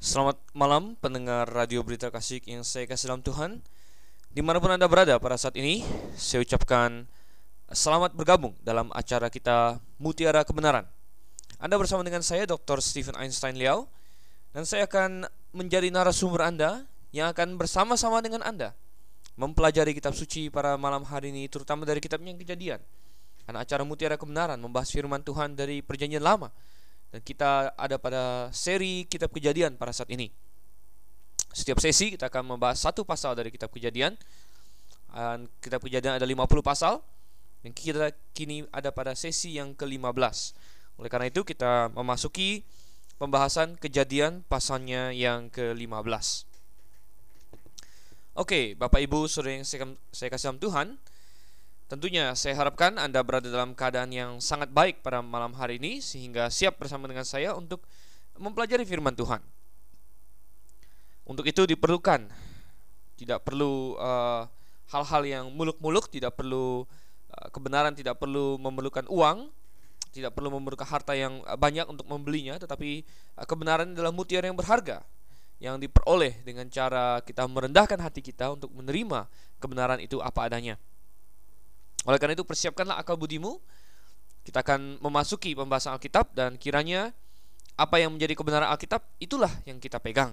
Selamat malam pendengar Radio Berita Kasih yang saya kasih dalam Tuhan. Di mana pun Anda berada pada saat ini Saya ucapkan selamat bergabung dalam acara kita Mutiara Kebenaran. Anda bersama dengan saya Dr. Stephen Einstein Liao Dan saya akan menjadi narasumber Anda Yang akan bersama-sama dengan Anda Mempelajari kitab suci pada malam hari ini Terutama dari kitab yang kejadian. Karena acara Mutiara Kebenaran membahas firman Tuhan dari perjanjian lama dan kita ada pada seri kitab kejadian pada saat ini. Setiap sesi kita akan membahas satu pasal dari kitab kejadian. Dan kitab kejadian ada 50 pasal. Dan kita kini ada pada sesi yang ke-15. Oleh karena itu kita memasuki pembahasan kejadian pasalnya yang ke-15. Oke, Bapak Ibu, saudara yang saya, kasih dalam Tuhan, Tentunya saya harapkan Anda berada dalam keadaan yang sangat baik pada malam hari ini sehingga siap bersama dengan saya untuk mempelajari firman Tuhan. Untuk itu diperlukan tidak perlu uh, hal-hal yang muluk-muluk, tidak perlu uh, kebenaran, tidak perlu memerlukan uang, tidak perlu memerlukan harta yang banyak untuk membelinya, tetapi uh, kebenaran adalah mutiara yang berharga yang diperoleh dengan cara kita merendahkan hati kita untuk menerima kebenaran itu apa adanya. Oleh karena itu persiapkanlah akal budimu. Kita akan memasuki pembahasan Alkitab dan kiranya apa yang menjadi kebenaran Alkitab itulah yang kita pegang.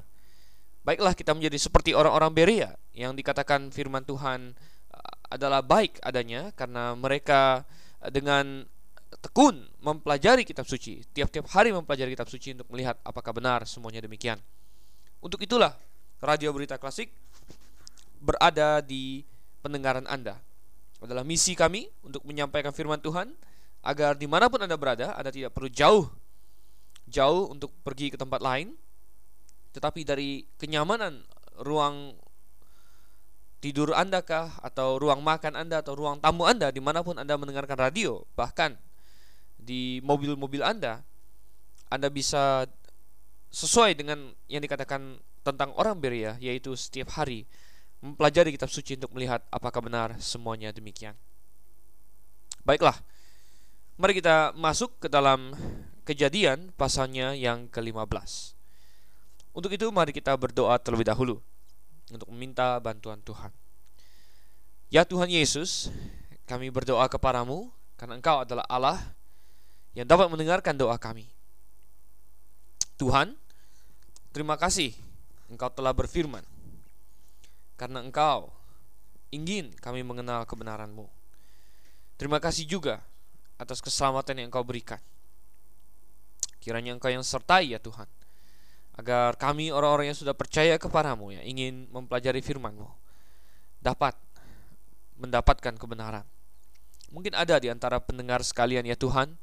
Baiklah kita menjadi seperti orang-orang Berea yang dikatakan firman Tuhan uh, adalah baik adanya karena mereka uh, dengan tekun mempelajari kitab suci, tiap-tiap hari mempelajari kitab suci untuk melihat apakah benar semuanya demikian. Untuk itulah Radio Berita Klasik berada di pendengaran Anda adalah misi kami untuk menyampaikan firman Tuhan agar di mana pun anda berada anda tidak perlu jauh jauh untuk pergi ke tempat lain tetapi dari kenyamanan ruang tidur anda kah atau ruang makan anda atau ruang tamu anda di mana pun anda mendengarkan radio bahkan di mobil-mobil anda anda bisa sesuai dengan yang dikatakan tentang orang Beria yaitu setiap hari mempelajari kitab suci untuk melihat apakah benar semuanya demikian. Baiklah, mari kita masuk ke dalam kejadian pasalnya yang ke-15. Untuk itu mari kita berdoa terlebih dahulu untuk meminta bantuan Tuhan. Ya Tuhan Yesus, kami berdoa kepadamu karena Engkau adalah Allah yang dapat mendengarkan doa kami. Tuhan, terima kasih Engkau telah berfirman karena engkau ingin kami mengenal kebenaranmu. Terima kasih juga atas keselamatan yang engkau berikan. Kiranya engkau yang sertai ya Tuhan. Agar kami orang-orang yang sudah percaya kepadamu yang ingin mempelajari firmanmu dapat mendapatkan kebenaran. Mungkin ada di antara pendengar sekalian ya Tuhan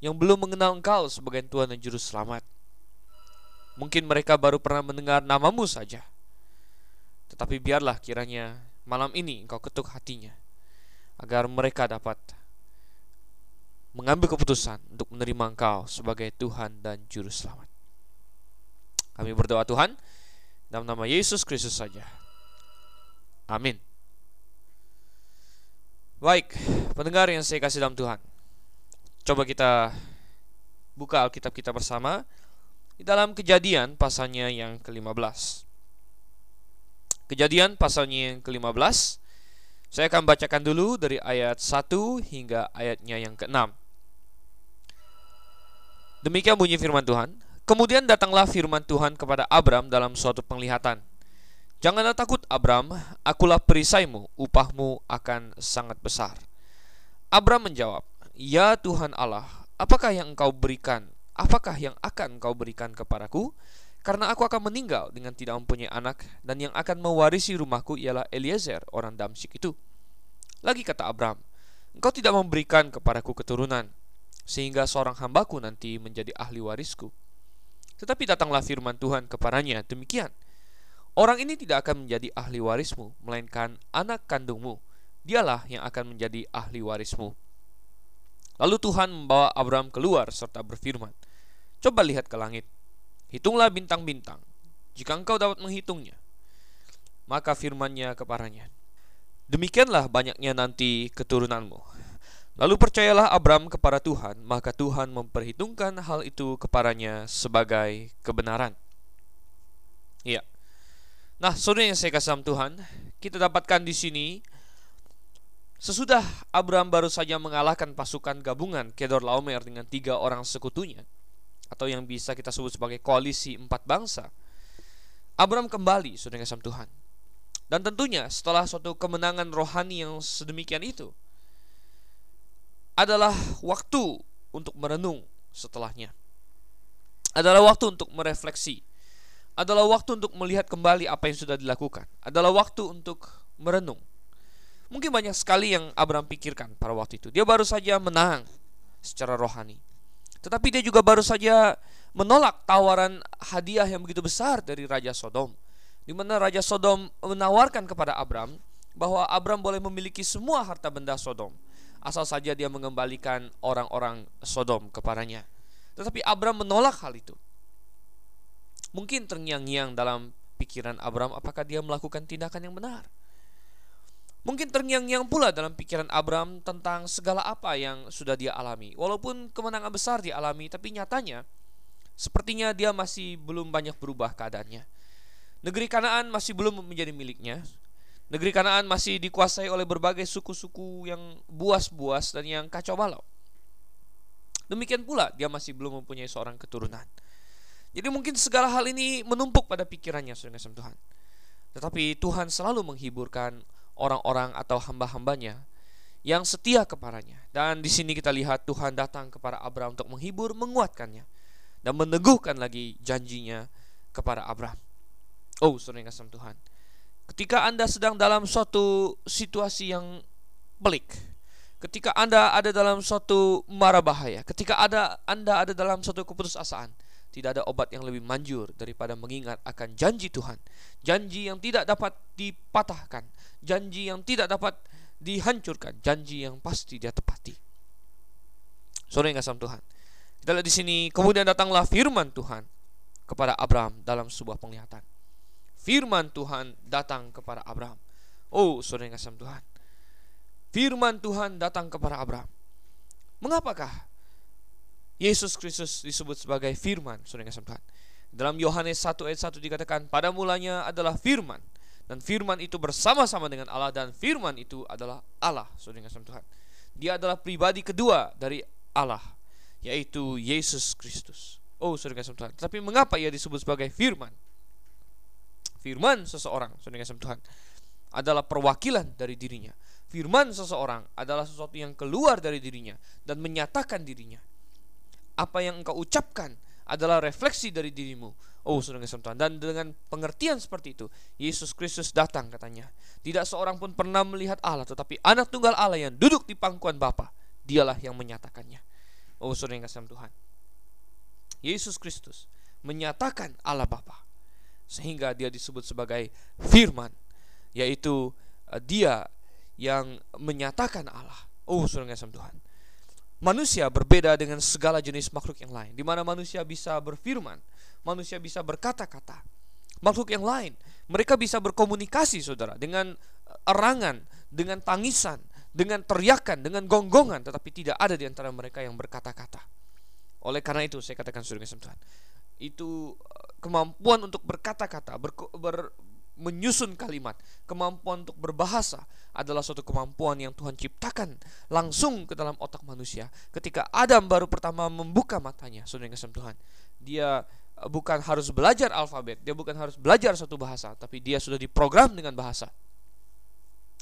yang belum mengenal Engkau sebagai Tuhan dan Juru Selamat. Mungkin mereka baru pernah mendengar namamu saja. Tetapi biarlah kiranya malam ini engkau ketuk hatinya agar mereka dapat mengambil keputusan untuk menerima engkau sebagai Tuhan dan Juru Selamat. Kami berdoa Tuhan dalam nama Yesus Kristus saja. Amin. Baik, pendengar yang saya kasih dalam Tuhan. Coba kita buka Alkitab kita bersama di dalam kejadian pasalnya yang ke-15. Kejadian pasalnya yang ke-15 Saya akan bacakan dulu dari ayat 1 hingga ayatnya yang ke-6 Demikian bunyi firman Tuhan Kemudian datanglah firman Tuhan kepada Abram dalam suatu penglihatan Janganlah takut Abram, akulah perisaimu, upahmu akan sangat besar Abram menjawab, Ya Tuhan Allah, apakah yang engkau berikan? Apakah yang akan engkau berikan kepadaku? Karena aku akan meninggal dengan tidak mempunyai anak Dan yang akan mewarisi rumahku ialah Eliezer orang Damsyik itu. Lagi kata Abram Engkau tidak memberikan kepadaku keturunan Sehingga seorang hambaku nanti menjadi ahli warisku. Tetapi datanglah firman Tuhan kepadanya Demikian Orang ini tidak akan menjadi ahli warismu Melainkan anak kandungmu. Dialah yang akan menjadi ahli warismu. Lalu Tuhan membawa Abram keluar serta berfirman Coba lihat ke langit Hitunglah bintang-bintang, jika engkau dapat menghitungnya. Maka firmannya kepadanya, Demikianlah banyaknya nanti keturunanmu. Lalu percayalah Abram kepada Tuhan, maka Tuhan memperhitungkan hal itu kepadanya sebagai kebenaran. Iya. Nah, saudara yang saya kasih Tuhan, kita dapatkan di sini sesudah Abraham baru saja mengalahkan pasukan gabungan Kedor Laomer dengan tiga orang sekutunya atau yang bisa kita sebut sebagai koalisi empat bangsa. Abraham kembali, saudara kasih Tuhan. Dan tentunya setelah suatu kemenangan rohani yang sedemikian itu adalah waktu untuk merenung setelahnya. Adalah waktu untuk merefleksi adalah waktu untuk melihat kembali apa yang sudah dilakukan. Adalah waktu untuk merenung. Mungkin banyak sekali yang Abraham pikirkan pada waktu itu. Dia baru saja menang secara rohani. Tetapi dia juga baru saja menolak tawaran hadiah yang begitu besar dari Raja Sodom. Di mana Raja Sodom menawarkan kepada Abraham bahwa Abraham boleh memiliki semua harta benda Sodom asal saja dia mengembalikan orang-orang Sodom kepadanya. Tetapi Abraham menolak hal itu. Mungkin terngiang-ngiang dalam pikiran Abraham apakah dia melakukan tindakan yang benar. Mungkin terngiang-ngiang pula dalam pikiran Abraham tentang segala apa yang sudah dia alami. Walaupun kemenangan besar dia alami, tapi nyatanya sepertinya dia masih belum banyak berubah keadaannya. Negeri Kanaan masih belum menjadi miliknya. Negeri Kanaan masih dikuasai oleh berbagai suku-suku yang buas-buas dan yang kacau balau. Demikian pula dia masih belum mempunyai seorang keturunan. Jadi mungkin segala hal ini menumpuk pada pikirannya saudara Tuhan. Tetapi Tuhan selalu menghiburkan orang-orang atau hamba-hambanya yang setia kepadanya. Dan di sini kita lihat Tuhan datang kepada Abraham untuk menghibur, menguatkannya dan meneguhkan lagi janjinya kepada Abraham. Oh, saudara kasih Tuhan. Ketika Anda sedang dalam suatu situasi yang pelik, ketika Anda ada dalam suatu mara bahaya, ketika ada Anda ada dalam suatu keputusasaan, tidak ada obat yang lebih manjur daripada mengingat akan janji Tuhan. Janji yang tidak dapat dipatahkan, janji yang tidak dapat dihancurkan, janji yang pasti dia tepati. Sore yang kasih Tuhan. Kita lihat di sini, kemudian datanglah firman Tuhan kepada Abraham dalam sebuah penglihatan. Firman Tuhan datang kepada Abraham. Oh, saudara yang kasih Tuhan. Firman Tuhan datang kepada Abraham. Mengapakah Yesus Kristus disebut sebagai firman, saudara Tuhan. Dalam Yohanes 1 ayat 1 dikatakan, pada mulanya adalah firman, dan firman itu bersama-sama dengan Allah, dan firman itu adalah Allah, saudara Tuhan. Dia adalah pribadi kedua dari Allah, yaitu Yesus Kristus. Oh, saudara kasih Tuhan. Tapi mengapa ia disebut sebagai firman? Firman seseorang, saudara kasih Tuhan, adalah perwakilan dari dirinya. Firman seseorang adalah sesuatu yang keluar dari dirinya dan menyatakan dirinya apa yang engkau ucapkan adalah refleksi dari dirimu. Oh, saudara Tuhan. Dan dengan pengertian seperti itu, Yesus Kristus datang katanya. Tidak seorang pun pernah melihat Allah, tetapi anak tunggal Allah yang duduk di pangkuan Bapa, dialah yang menyatakannya. Oh, saudara yang Tuhan. Yesus Kristus menyatakan Allah Bapa. Sehingga dia disebut sebagai firman, yaitu uh, dia yang menyatakan Allah. Oh, yang Tuhan manusia berbeda dengan segala jenis makhluk yang lain, di mana manusia bisa berfirman, manusia bisa berkata-kata. Makhluk yang lain, mereka bisa berkomunikasi, saudara, dengan eh, erangan, dengan tangisan, dengan teriakan, dengan gonggongan, tetapi tidak ada di antara mereka yang berkata-kata. Oleh karena itu, saya katakan, saudara Tuhan, itu eh, kemampuan untuk berkata-kata, ber, ber, menyusun kalimat, kemampuan untuk berbahasa adalah suatu kemampuan yang Tuhan ciptakan langsung ke dalam otak manusia. Ketika Adam baru pertama membuka matanya, saudara yang Tuhan, dia eh, bukan harus belajar alfabet, dia bukan harus belajar satu bahasa, tapi dia sudah diprogram dengan bahasa.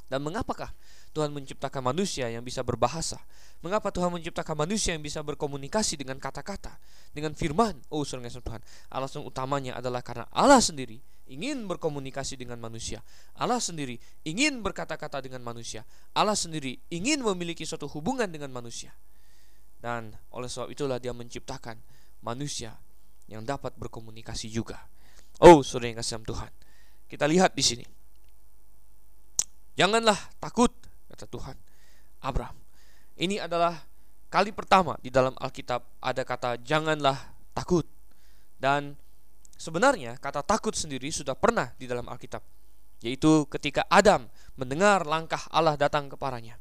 Dan mengapakah Tuhan menciptakan manusia yang bisa berbahasa? Mengapa Tuhan menciptakan manusia yang bisa berkomunikasi dengan kata-kata, dengan firman? Oh, saudara Tuhan, alasan utamanya adalah karena Allah sendiri ingin berkomunikasi dengan manusia. Allah sendiri ingin berkata-kata dengan manusia. Allah sendiri ingin memiliki suatu hubungan dengan manusia. Dan oleh sebab itulah dia menciptakan manusia yang dapat berkomunikasi juga. Oh, saudara yang kasih Tuhan. Kita lihat di sini. Janganlah takut, kata Tuhan. Abraham. Ini adalah kali pertama di dalam Alkitab ada kata janganlah takut. Dan Sebenarnya kata takut sendiri sudah pernah di dalam Alkitab, yaitu ketika Adam mendengar langkah Allah datang kepadanya.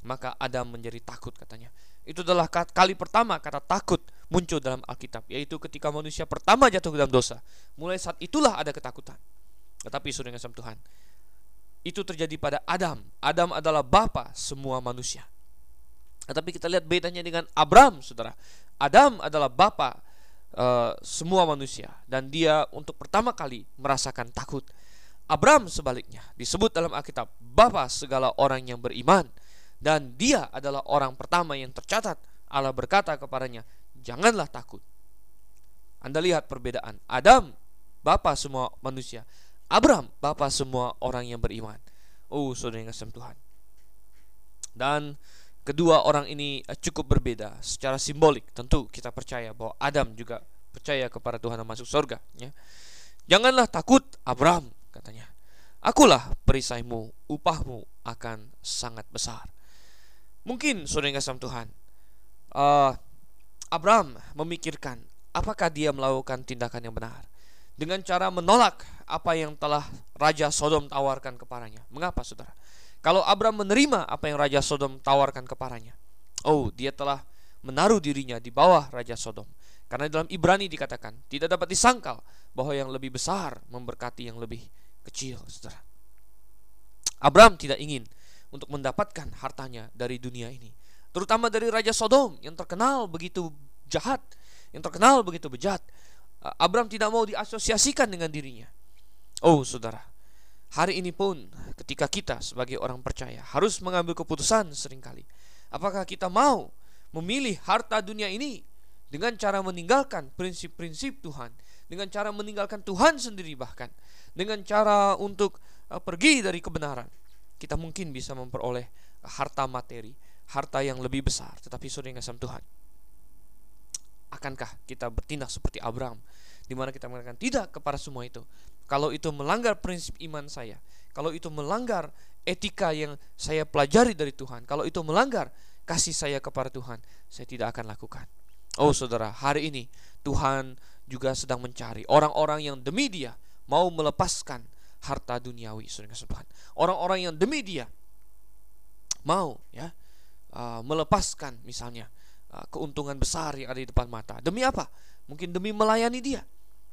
Maka Adam menjadi takut katanya. Itu adalah kali pertama kata takut muncul dalam Alkitab, yaitu ketika manusia pertama jatuh ke dalam dosa. Mulai saat itulah ada ketakutan. Tetapi saudara yang Tuhan, itu terjadi pada Adam. Adam adalah bapa semua manusia. Tetapi kita lihat bedanya dengan Abram, saudara. Adam adalah bapa uh, semua manusia dan dia untuk pertama kali merasakan takut. Abram sebaliknya disebut dalam Alkitab bapa segala orang yang beriman dan dia adalah orang pertama yang tercatat Allah berkata kepadanya, "Janganlah takut." Anda lihat perbedaan. Adam bapa semua manusia. Abram bapa semua orang yang beriman. Oh, saudara yang kasih Tuhan. Dan kedua orang ini eh, cukup berbeda secara simbolik. Tentu kita percaya bahwa Adam juga percaya kepada Tuhan dan masuk surga. Ya. Janganlah takut, Abram katanya. Akulah perisaimu, upahmu akan sangat besar. Mungkin saudara kasih Tuhan, uh, Abraham memikirkan apakah dia melakukan tindakan yang benar dengan cara menolak apa yang telah Raja Sodom tawarkan kepadanya. Mengapa saudara? Kalau Abraham menerima apa yang Raja Sodom tawarkan kepadanya, oh dia telah menaruh dirinya di bawah Raja Sodom. Karena dalam Ibrani dikatakan tidak dapat disangkal bahwa yang lebih besar memberkati yang lebih kecil, saudara. Abraham tidak ingin untuk mendapatkan hartanya dari dunia ini, terutama dari Raja Sodom yang terkenal begitu jahat, yang terkenal begitu bejat. Abraham tidak mau diasosiasikan dengan dirinya. Oh, saudara, hari ini pun ketika kita sebagai orang percaya harus mengambil keputusan sering kali. Apakah kita mau memilih harta dunia ini dengan cara meninggalkan prinsip-prinsip Tuhan, dengan cara meninggalkan Tuhan sendiri bahkan, dengan cara untuk uh, pergi dari kebenaran, kita mungkin bisa memperoleh harta materi, harta yang lebih besar, tetapi saudara yang Tuhan. Akankah kita bertindak seperti Abraham, di mana kita mengatakan tidak kepada semua itu? Kalau itu melanggar prinsip iman saya, kalau itu melanggar etika yang saya pelajari dari Tuhan, kalau itu melanggar kasih saya kepada Tuhan, saya tidak akan lakukan. Oh saudara, hari ini Tuhan juga sedang mencari orang-orang yang demi dia mau melepaskan harta duniawi saudara. Orang-orang yang demi dia mau ya uh, melepaskan misalnya uh, keuntungan besar yang ada di depan mata. Demi apa? Mungkin demi melayani dia.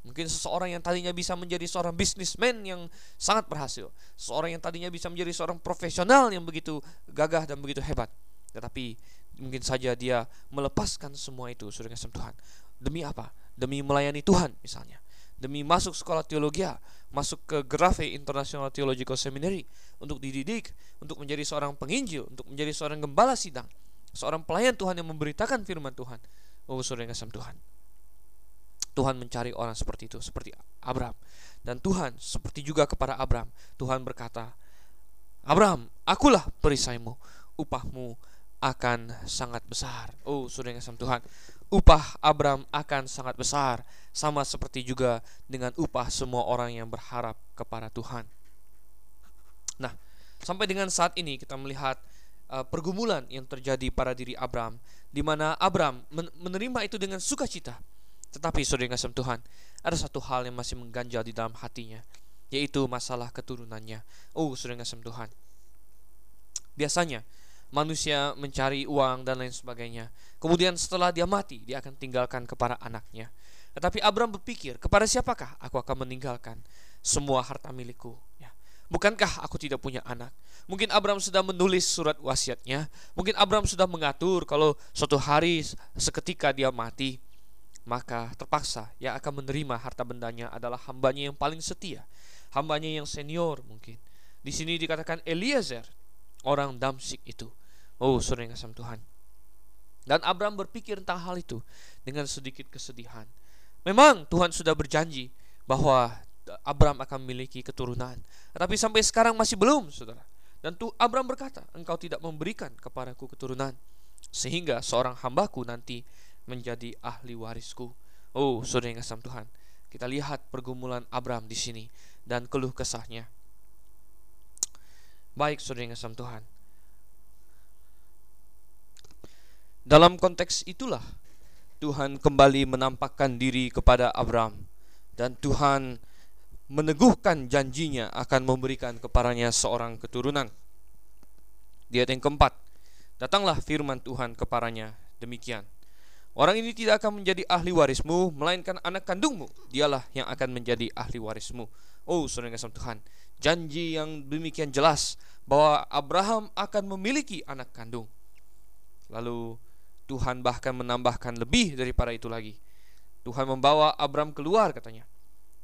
Mungkin seseorang yang tadinya bisa menjadi seorang bisnismen yang sangat berhasil, seorang yang tadinya bisa menjadi seorang profesional yang begitu gagah dan begitu hebat, tetapi mungkin saja dia melepaskan semua itu, saudara Tuhan. Demi apa? Demi melayani Tuhan misalnya demi masuk sekolah teologi, masuk ke Grafe International Theological Seminary untuk dididik, untuk menjadi seorang penginjil, untuk menjadi seorang gembala sidang, seorang pelayan Tuhan yang memberitakan firman Tuhan. Oh, yang kasih Tuhan. Tuhan mencari orang seperti itu, seperti Abraham. Dan Tuhan seperti juga kepada Abraham, Tuhan berkata, Abraham, akulah perisaimu, upahmu akan sangat besar. Oh, saudara yang Tuhan upah Abram akan sangat besar, sama seperti juga dengan upah semua orang yang berharap kepada Tuhan. Nah, sampai dengan saat ini kita melihat uh, pergumulan yang terjadi pada diri Abram, di mana Abram men menerima itu dengan sukacita. Tetapi saudara yang Tuhan, ada satu hal yang masih mengganjal di dalam hatinya, yaitu masalah keturunannya. Oh, saudara yang Tuhan. Biasanya manusia mencari uang dan lain sebagainya. Kemudian setelah dia mati, dia akan tinggalkan kepada anaknya. Tetapi Abraham berpikir, kepada siapakah aku akan meninggalkan semua harta milikku? Ya. Bukankah aku tidak punya anak? Mungkin Abraham sudah menulis surat wasiatnya. Mungkin Abraham sudah mengatur kalau suatu hari seketika dia mati, maka terpaksa yang akan menerima harta bendanya adalah hambanya yang paling setia, hambanya yang senior mungkin. Di sini dikatakan Eliezer, orang Damsik itu. Oh, saudara yang kasih Tuhan. Dan Abraham berpikir tentang hal itu dengan sedikit kesedihan. Memang Tuhan sudah berjanji bahwa Abraham akan memiliki keturunan. Tetapi sampai sekarang masih belum, saudara. Dan tuh Abraham berkata, engkau tidak memberikan kepadaku keturunan. Sehingga seorang hambaku nanti menjadi ahli warisku. Oh, saudara yang kasih Tuhan. Kita lihat pergumulan Abraham di sini dan keluh kesahnya. Baik saudara yang kasih Tuhan Dalam konteks itulah Tuhan kembali menampakkan diri kepada Abraham Dan Tuhan meneguhkan janjinya akan memberikan kepadanya seorang keturunan Di ayat yang keempat Datanglah firman Tuhan kepadanya demikian. Orang ini tidak akan menjadi ahli warismu, melainkan anak kandungmu. Dialah yang akan menjadi ahli warismu. Oh, saudara kasih Tuhan, janji yang demikian jelas bahwa Abraham akan memiliki anak kandung. Lalu Tuhan bahkan menambahkan lebih daripada itu lagi. Tuhan membawa Abraham keluar katanya.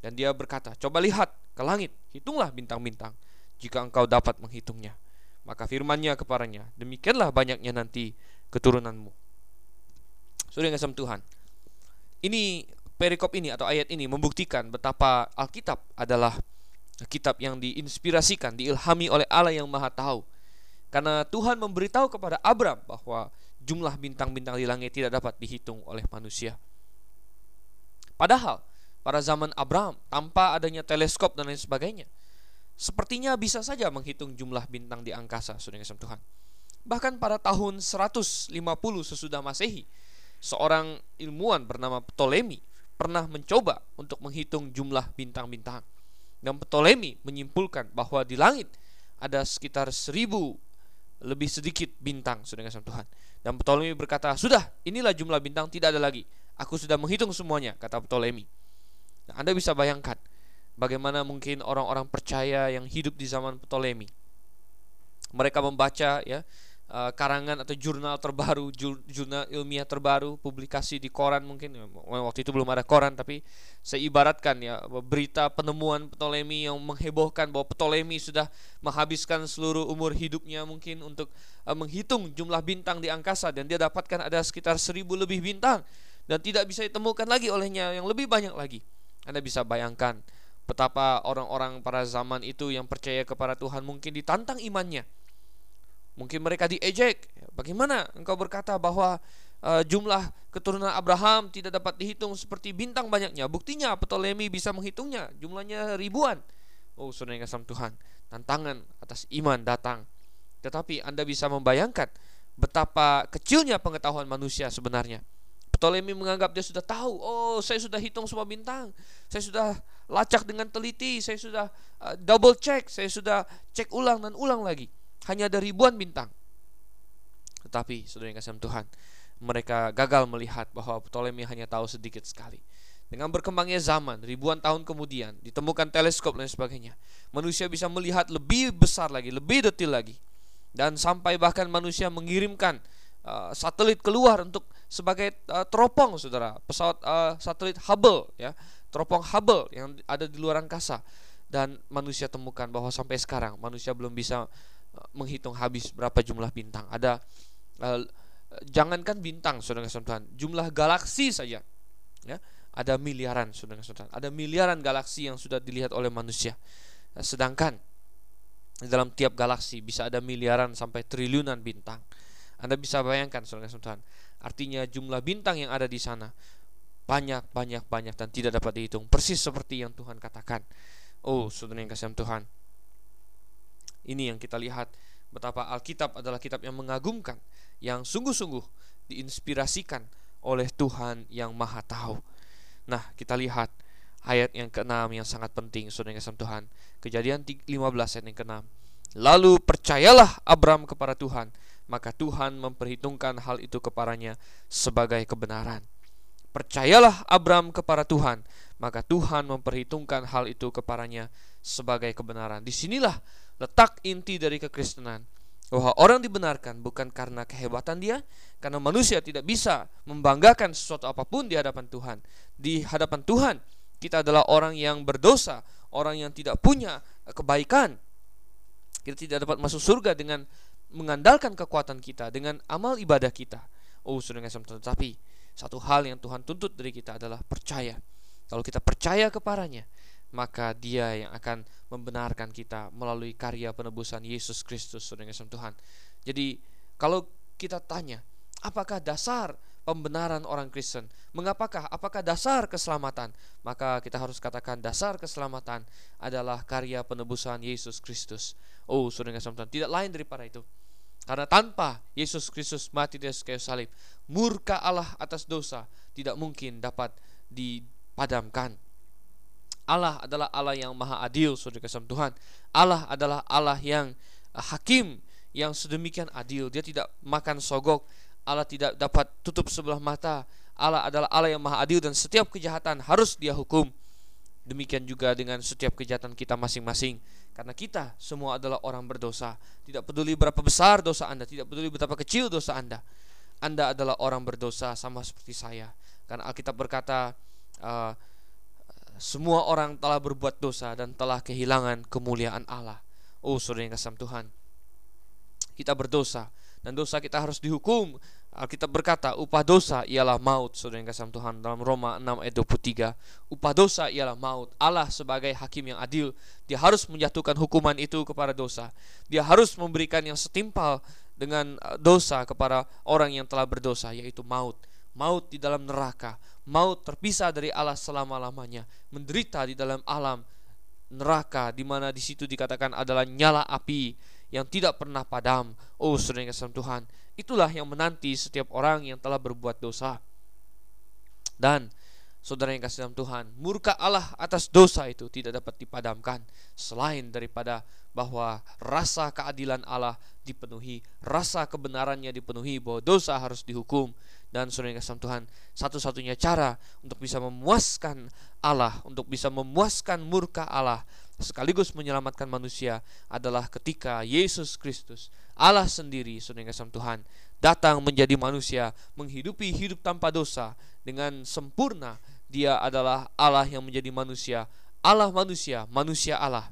Dan dia berkata, "Coba lihat ke langit, hitunglah bintang-bintang jika engkau dapat menghitungnya." Maka firmannya kepadanya, "Demikianlah banyaknya nanti keturunanmu." Sudah ngasam Tuhan. Ini perikop ini atau ayat ini membuktikan betapa Alkitab adalah kitab yang diinspirasikan, diilhami oleh Allah yang Maha Tahu. Karena Tuhan memberitahu kepada Abram bahwa jumlah bintang-bintang di langit tidak dapat dihitung oleh manusia. Padahal pada zaman Abram tanpa adanya teleskop dan lain sebagainya, sepertinya bisa saja menghitung jumlah bintang di angkasa, Saudara Tuhan. Bahkan pada tahun 150 sesudah Masehi, seorang ilmuwan bernama Ptolemy pernah mencoba untuk menghitung jumlah bintang-bintang. Dan Ptolemy menyimpulkan bahwa di langit ada sekitar seribu lebih sedikit bintang, saudara Tuhan. Dan Ptolemy berkata, sudah, inilah jumlah bintang, tidak ada lagi. Aku sudah menghitung semuanya, kata Ptolemy. Nah, Anda bisa bayangkan bagaimana mungkin orang-orang percaya yang hidup di zaman Ptolemy. Mereka membaca ya uh, karangan atau jurnal terbaru, jurnal ilmiah terbaru, publikasi di koran mungkin waktu itu belum ada koran tapi saya ibaratkan ya berita penemuan Ptolemy yang menghebohkan bahwa Ptolemy sudah menghabiskan seluruh umur hidupnya mungkin untuk uh, menghitung jumlah bintang di angkasa dan dia dapatkan ada sekitar seribu lebih bintang dan tidak bisa ditemukan lagi olehnya yang lebih banyak lagi. Anda bisa bayangkan betapa orang-orang pada zaman itu yang percaya kepada Tuhan mungkin ditantang imannya Mungkin mereka diejek. Bagaimana engkau berkata bahwa uh, jumlah keturunan Abraham tidak dapat dihitung seperti bintang banyaknya? Buktinya Ptolemy bisa menghitungnya, jumlahnya ribuan. Oh, saudara yang kasam Tuhan, tantangan atas iman datang. Tetapi Anda bisa membayangkan betapa kecilnya pengetahuan manusia sebenarnya. Ptolemy menganggap dia sudah tahu, oh saya sudah hitung semua bintang, saya sudah lacak dengan teliti, saya sudah uh, double check, saya sudah cek ulang dan ulang lagi hanya ada ribuan bintang. Tetapi saudara yang kasih Tuhan, mereka gagal melihat bahwa Ptolemy hanya tahu sedikit sekali. Dengan berkembangnya zaman, ribuan tahun kemudian, ditemukan teleskop dan sebagainya. Manusia bisa melihat lebih besar lagi, lebih detail lagi. Dan sampai bahkan manusia mengirimkan uh, satelit keluar untuk sebagai uh, teropong, saudara. Pesawat uh, satelit Hubble, ya, teropong Hubble yang ada di luar angkasa. Dan manusia temukan bahwa sampai sekarang manusia belum bisa menghitung habis berapa jumlah bintang. Ada uh, jangankan bintang Saudara Tuhan, jumlah galaksi saja ya, ada miliaran Saudara Tuhan. Ada miliaran galaksi yang sudah dilihat oleh manusia. Sedangkan dalam tiap galaksi bisa ada miliaran sampai triliunan bintang. Anda bisa bayangkan Saudara Tuhan. Artinya jumlah bintang yang ada di sana banyak banyak banyak dan tidak dapat dihitung persis seperti yang Tuhan katakan. Oh, saudara yang kasih Tuhan, ini yang kita lihat betapa Alkitab adalah kitab yang mengagumkan, yang sungguh-sungguh diinspirasikan oleh Tuhan yang Maha Tahu. Nah, kita lihat ayat yang keenam yang sangat penting, saudara yang Tuhan. Kejadian 15 ayat yang keenam. Lalu percayalah Abram kepada Tuhan, maka Tuhan memperhitungkan hal itu kepadanya sebagai kebenaran. Percayalah Abram kepada Tuhan, maka Tuhan memperhitungkan hal itu kepadanya sebagai kebenaran. Di sinilah letak inti dari kekristenan bahwa orang dibenarkan bukan karena kehebatan dia, karena manusia tidak bisa membanggakan sesuatu apa pun di hadapan Tuhan. Di hadapan Tuhan, kita adalah orang yang berdosa, orang yang tidak punya kebaikan. Kita tidak dapat masuk surga dengan mengandalkan kekuatan kita, dengan amal ibadah kita. Oh, sudah tetapi satu hal yang Tuhan tuntut dari kita adalah percaya. Kalau kita percaya kepadanya, maka dia yang akan membenarkan kita melalui karya penebusan Yesus Kristus Tuhan. Jadi kalau kita tanya, apakah dasar pembenaran orang Kristen? Mengapakah? Apakah dasar keselamatan? Maka kita harus katakan dasar keselamatan adalah karya penebusan Yesus Kristus. Oh, saudara Tuhan, tidak lain daripada itu. Karena tanpa Yesus Kristus mati di kayu salib, murka Allah atas dosa tidak mungkin dapat dipadamkan. Allah adalah Allah yang maha adil, saudara kasih Tuhan. Allah adalah Allah yang uh, hakim, yang sedemikian adil. Dia tidak makan sogok Allah tidak dapat tutup sebelah mata. Allah adalah Allah yang maha adil dan setiap kejahatan harus dia hukum. Demikian juga dengan setiap kejahatan kita masing-masing. Karena kita semua adalah orang berdosa. Tidak peduli berapa besar dosa Anda, tidak peduli betapa kecil dosa Anda. Anda adalah orang berdosa sama seperti saya. Karena Alkitab berkata, uh, semua orang telah berbuat dosa dan telah kehilangan kemuliaan Allah. Oh, saudara yang kasih Tuhan, kita berdosa dan dosa kita harus dihukum Alkitab berkata, upah dosa ialah maut, saudara yang kasih Tuhan dalam Roma 6 ayat 23. Upah dosa ialah maut. Allah sebagai hakim yang adil, dia harus menjatuhkan hukuman itu kepada dosa. Dia harus memberikan yang setimpal dengan uh, dosa kepada orang yang telah berdosa, yaitu maut. Maut di dalam neraka, maut terpisah dari Allah selama-lamanya, menderita di dalam alam neraka di mana di situ dikatakan adalah nyala api yang tidak pernah padam. Oh, saudara yang kasih Tuhan, itulah yang menanti setiap orang yang telah berbuat dosa. Dan saudara yang kasih dalam Tuhan, murka Allah atas dosa itu tidak dapat dipadamkan selain daripada bahwa rasa keadilan Allah dipenuhi, rasa kebenarannya dipenuhi bahwa dosa harus dihukum dan saudara yang kasih Tuhan, satu-satunya cara untuk bisa memuaskan Allah, untuk bisa memuaskan murka Allah sekaligus menyelamatkan manusia adalah ketika Yesus Kristus Allah sendiri saudara kasih Tuhan datang menjadi manusia menghidupi hidup tanpa dosa dengan sempurna dia adalah Allah yang menjadi manusia Allah manusia manusia Allah.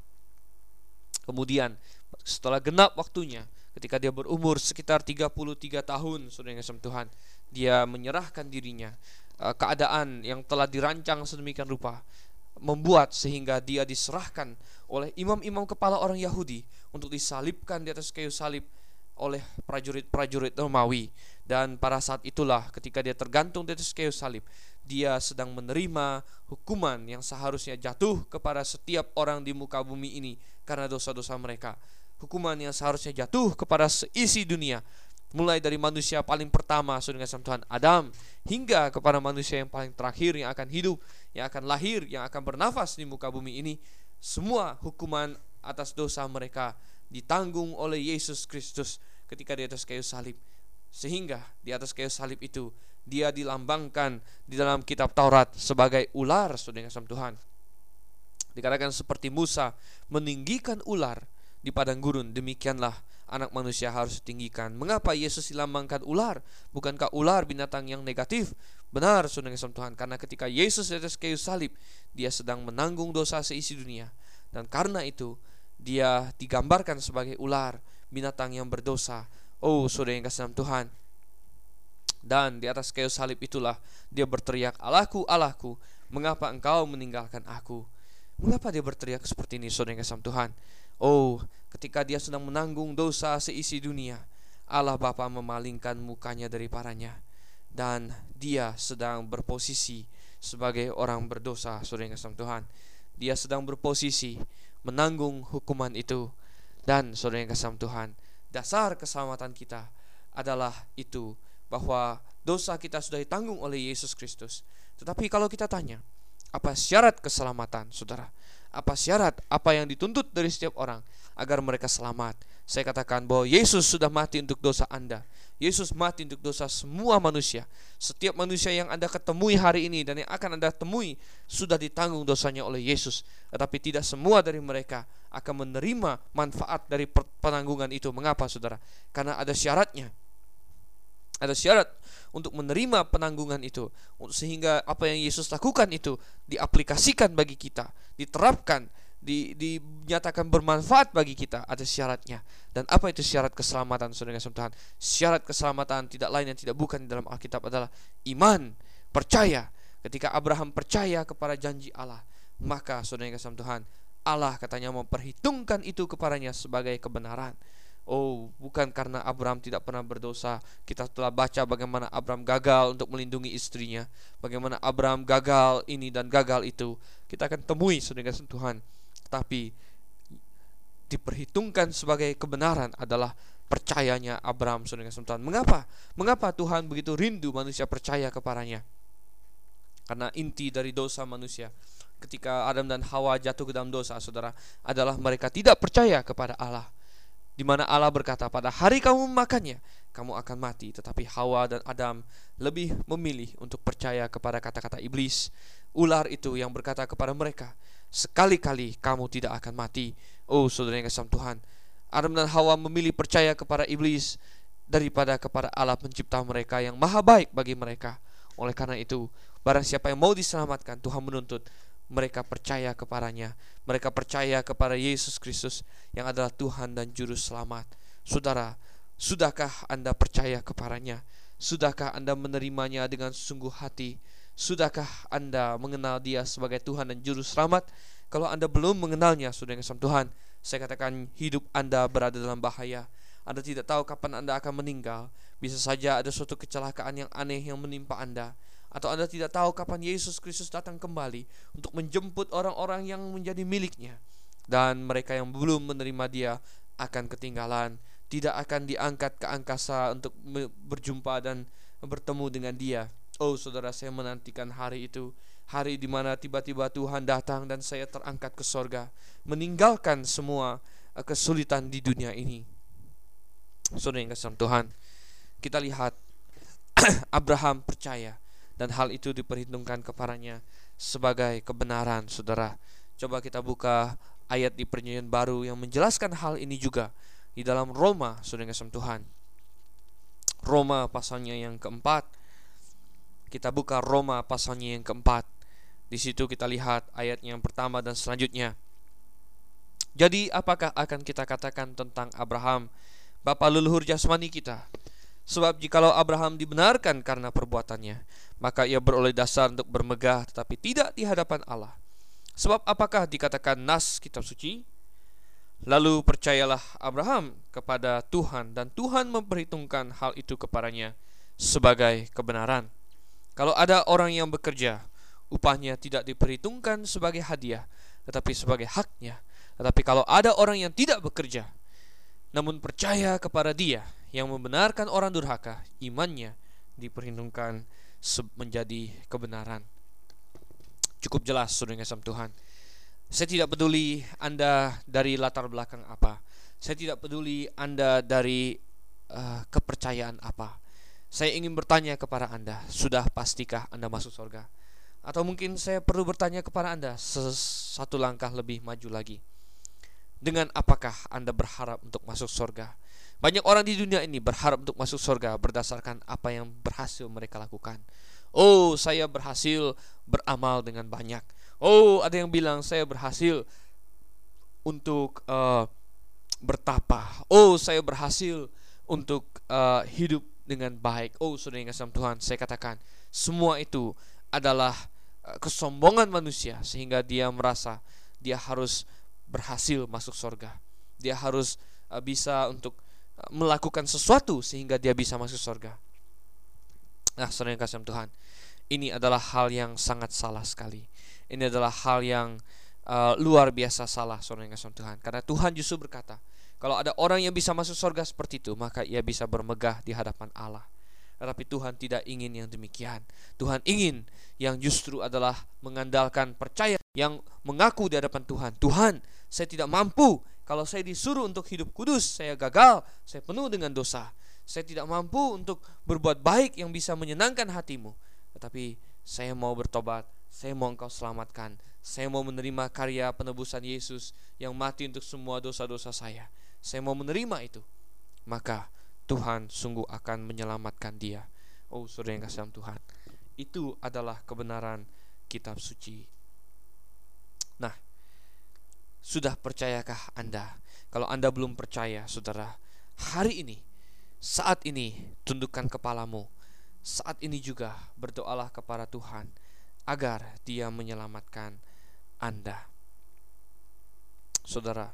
Kemudian setelah genap waktunya ketika dia berumur sekitar 33 tahun saudara kasih Tuhan dia menyerahkan dirinya eh, keadaan yang telah dirancang sedemikian rupa membuat sehingga dia diserahkan oleh imam-imam kepala orang Yahudi untuk disalibkan di atas kayu salib oleh prajurit-prajurit Romawi. Dan pada saat itulah ketika dia tergantung di atas kayu salib dia sedang menerima hukuman yang seharusnya jatuh kepada setiap orang di muka bumi ini karena dosa-dosa mereka. Hukuman yang seharusnya jatuh kepada seisi dunia mulai dari manusia paling pertama dengan Tuhan Adam hingga kepada manusia yang paling terakhir yang akan hidup, yang akan lahir, yang akan bernafas di muka bumi ini, semua hukuman atas dosa mereka ditanggung oleh Yesus Kristus ketika di atas kayu salib. Sehingga di atas kayu salib itu dia dilambangkan di dalam kitab Taurat sebagai ular saudara Tuhan. Dikatakan seperti Musa meninggikan ular di padang gurun, demikianlah anak manusia harus ditinggikan. Mengapa Yesus dilambangkan ular? Bukankah ular binatang yang negatif? Benar, saudara Tuhan, karena ketika Yesus di atas kayu salib, dia sedang menanggung dosa seisi dunia. Dan karena itu, dia digambarkan sebagai ular, binatang yang berdosa. Oh, saudara yang Tuhan. Dan di atas kayu salib itulah dia berteriak, Allahku, Allahku, mengapa engkau meninggalkan aku? Mengapa dia berteriak seperti ini, saudara yang Tuhan? Oh, ketika dia sedang menanggung dosa seisi dunia, Allah Bapa memalingkan mukanya dari paranya dan dia sedang berposisi sebagai orang berdosa, saudara yang Tuhan. Dia sedang berposisi menanggung hukuman itu dan saudara yang kasih Tuhan, dasar keselamatan kita adalah itu bahwa dosa kita sudah ditanggung oleh Yesus Kristus. Tetapi kalau kita tanya, apa syarat keselamatan, saudara? apa syarat, apa yang dituntut dari setiap orang agar mereka selamat. Saya katakan bahwa Yesus sudah mati untuk dosa Anda. Yesus mati untuk dosa semua manusia. Setiap manusia yang Anda ketemui hari ini dan yang akan Anda temui sudah ditanggung dosanya oleh Yesus. Tetapi tidak semua dari mereka akan menerima manfaat dari penanggungan itu. Mengapa saudara? Karena ada syaratnya. Ada syarat untuk menerima penanggungan itu sehingga apa yang Yesus lakukan itu diaplikasikan bagi kita, diterapkan, di, dinyatakan bermanfaat bagi kita ada syaratnya. Dan apa itu syarat keselamatan Saudara Tuhan? Syarat keselamatan tidak lain yang tidak bukan di dalam Alkitab adalah iman, percaya. Ketika Abraham percaya kepada janji Allah, maka Saudara Tuhan, Allah katanya memperhitungkan itu kepadanya sebagai kebenaran. Oh, bukan karena Abraham tidak pernah berdosa. Kita telah baca bagaimana Abraham gagal untuk melindungi istrinya, bagaimana Abraham gagal ini dan gagal itu. Kita akan temui saudara Tuhan. Tapi diperhitungkan sebagai kebenaran adalah percayanya Abraham saudara Tuhan. Mengapa? Mengapa Tuhan begitu rindu manusia percaya kepadanya? Karena inti dari dosa manusia ketika Adam dan Hawa jatuh ke dalam dosa, saudara, adalah mereka tidak percaya kepada Allah di mana Allah berkata, "Pada hari kamu memakannya, kamu akan mati." Tetapi Hawa dan Adam lebih memilih untuk percaya kepada kata-kata iblis. Ular itu yang berkata kepada mereka, "Sekali-kali kamu tidak akan mati." Oh, saudara yang kasih Tuhan, Adam dan Hawa memilih percaya kepada iblis daripada kepada Allah pencipta mereka yang maha baik bagi mereka. Oleh karena itu, barang siapa yang mau diselamatkan, Tuhan menuntut mereka percaya kepadanya. Mereka percaya kepada Yesus Kristus yang adalah Tuhan dan Juru Selamat. Saudara, sudahkah Anda percaya kepadanya? Sudahkah Anda menerimanya dengan sungguh hati? Sudahkah Anda mengenal dia sebagai Tuhan dan Juru Selamat? Kalau Anda belum mengenalnya, sudah yang Tuhan, saya katakan hidup Anda berada dalam bahaya. Anda tidak tahu kapan Anda akan meninggal. Bisa saja ada suatu kecelakaan yang aneh yang menimpa Anda atau Anda tidak tahu kapan Yesus Kristus datang kembali untuk menjemput orang-orang yang menjadi miliknya dan mereka yang belum menerima dia akan ketinggalan tidak akan diangkat ke angkasa untuk berjumpa dan bertemu dengan dia oh saudara saya menantikan hari itu hari di mana tiba-tiba Tuhan datang dan saya terangkat ke sorga meninggalkan semua eh, kesulitan di dunia ini. Saudara yang kasih Tuhan kita lihat Abraham percaya dan hal itu diperhitungkan kepadanya sebagai kebenaran saudara. Coba kita buka ayat di perjanjian baru yang menjelaskan hal ini juga di dalam Roma saudara kasih Tuhan. Roma pasalnya yang keempat kita buka Roma pasalnya yang keempat di situ kita lihat ayat yang pertama dan selanjutnya jadi apakah akan kita katakan tentang Abraham bapa leluhur jasmani kita Sebab jikalau Abraham dibenarkan karena perbuatannya, maka ia beroleh dasar untuk bermegah tetapi tidak di hadapan Allah. Sebab apakah dikatakan nas kitab suci? Lalu percayalah Abraham kepada Tuhan dan Tuhan memperhitungkan hal itu kepadanya sebagai kebenaran. Kalau ada orang yang bekerja, upahnya tidak diperhitungkan sebagai hadiah, tetapi sebagai haknya. Tetapi kalau ada orang yang tidak bekerja, namun percaya kepada Dia yang membenarkan orang durhaka, imannya diperhitungkan menjadi kebenaran. Cukup jelas saudara kasih Tuhan. Saya tidak peduli Anda dari latar belakang apa. Saya tidak peduli Anda dari uh, kepercayaan apa. Saya ingin bertanya kepada Anda, sudah pastikah Anda masuk surga? Atau mungkin saya perlu bertanya kepada Anda satu langkah lebih maju lagi. Dengan apakah Anda berharap untuk masuk surga? Banyak orang di dunia ini berharap untuk masuk surga berdasarkan apa yang berhasil mereka lakukan. Oh, saya berhasil beramal dengan banyak. Oh, ada yang bilang saya berhasil untuk uh, bertapa. Oh, saya berhasil untuk uh, hidup dengan baik. Oh, saudara yang kasih Tuhan, saya katakan semua itu adalah uh, kesombongan manusia sehingga dia merasa dia harus berhasil masuk surga. Dia harus uh, bisa untuk melakukan sesuatu sehingga dia bisa masuk surga. Nah, saudara yang kasih Tuhan, ini adalah hal yang sangat salah sekali. Ini adalah hal yang uh, luar biasa salah, saudara yang kasih Tuhan. Karena Tuhan justru berkata, kalau ada orang yang bisa masuk surga seperti itu, maka ia bisa bermegah di hadapan Allah. Tetapi Tuhan tidak ingin yang demikian. Tuhan ingin yang justru adalah mengandalkan percaya yang mengaku di hadapan Tuhan. Tuhan, saya tidak mampu kalau saya disuruh untuk hidup kudus, saya gagal, saya penuh dengan dosa. Saya tidak mampu untuk berbuat baik yang bisa menyenangkan hatimu. Tetapi saya mau bertobat, saya mau engkau selamatkan. Saya mau menerima karya penebusan Yesus yang mati untuk semua dosa-dosa saya. Saya mau menerima itu. Maka Tuhan sungguh akan menyelamatkan dia. Oh, saudara yang kasih Tuhan. Itu adalah kebenaran kitab suci. Nah, sudah percayakah Anda? Kalau Anda belum percaya, saudara, hari ini, saat ini, tundukkan kepalamu. Saat ini juga berdoalah kepada Tuhan agar Dia menyelamatkan Anda. Saudara,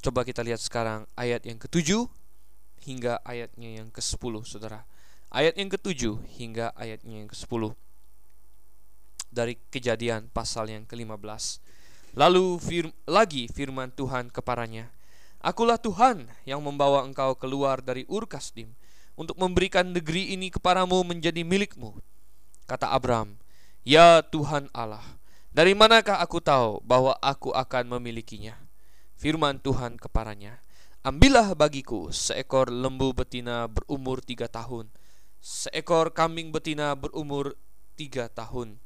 coba kita lihat sekarang ayat yang ketujuh hingga ayatnya yang ke-10, saudara. Ayat yang ketujuh hingga ayatnya yang ke-10 dari kejadian pasal yang ke-15. Lalu fir lagi firman Tuhan kepadanya, Akulah Tuhan yang membawa engkau keluar dari Ur Kasdim untuk memberikan negeri ini kepadamu menjadi milikmu. Kata Abram, Ya Tuhan Allah, dari manakah aku tahu bahwa aku akan memilikinya? Firman Tuhan kepadanya, Ambillah bagiku seekor lembu betina berumur tiga tahun, seekor kambing betina berumur tiga tahun,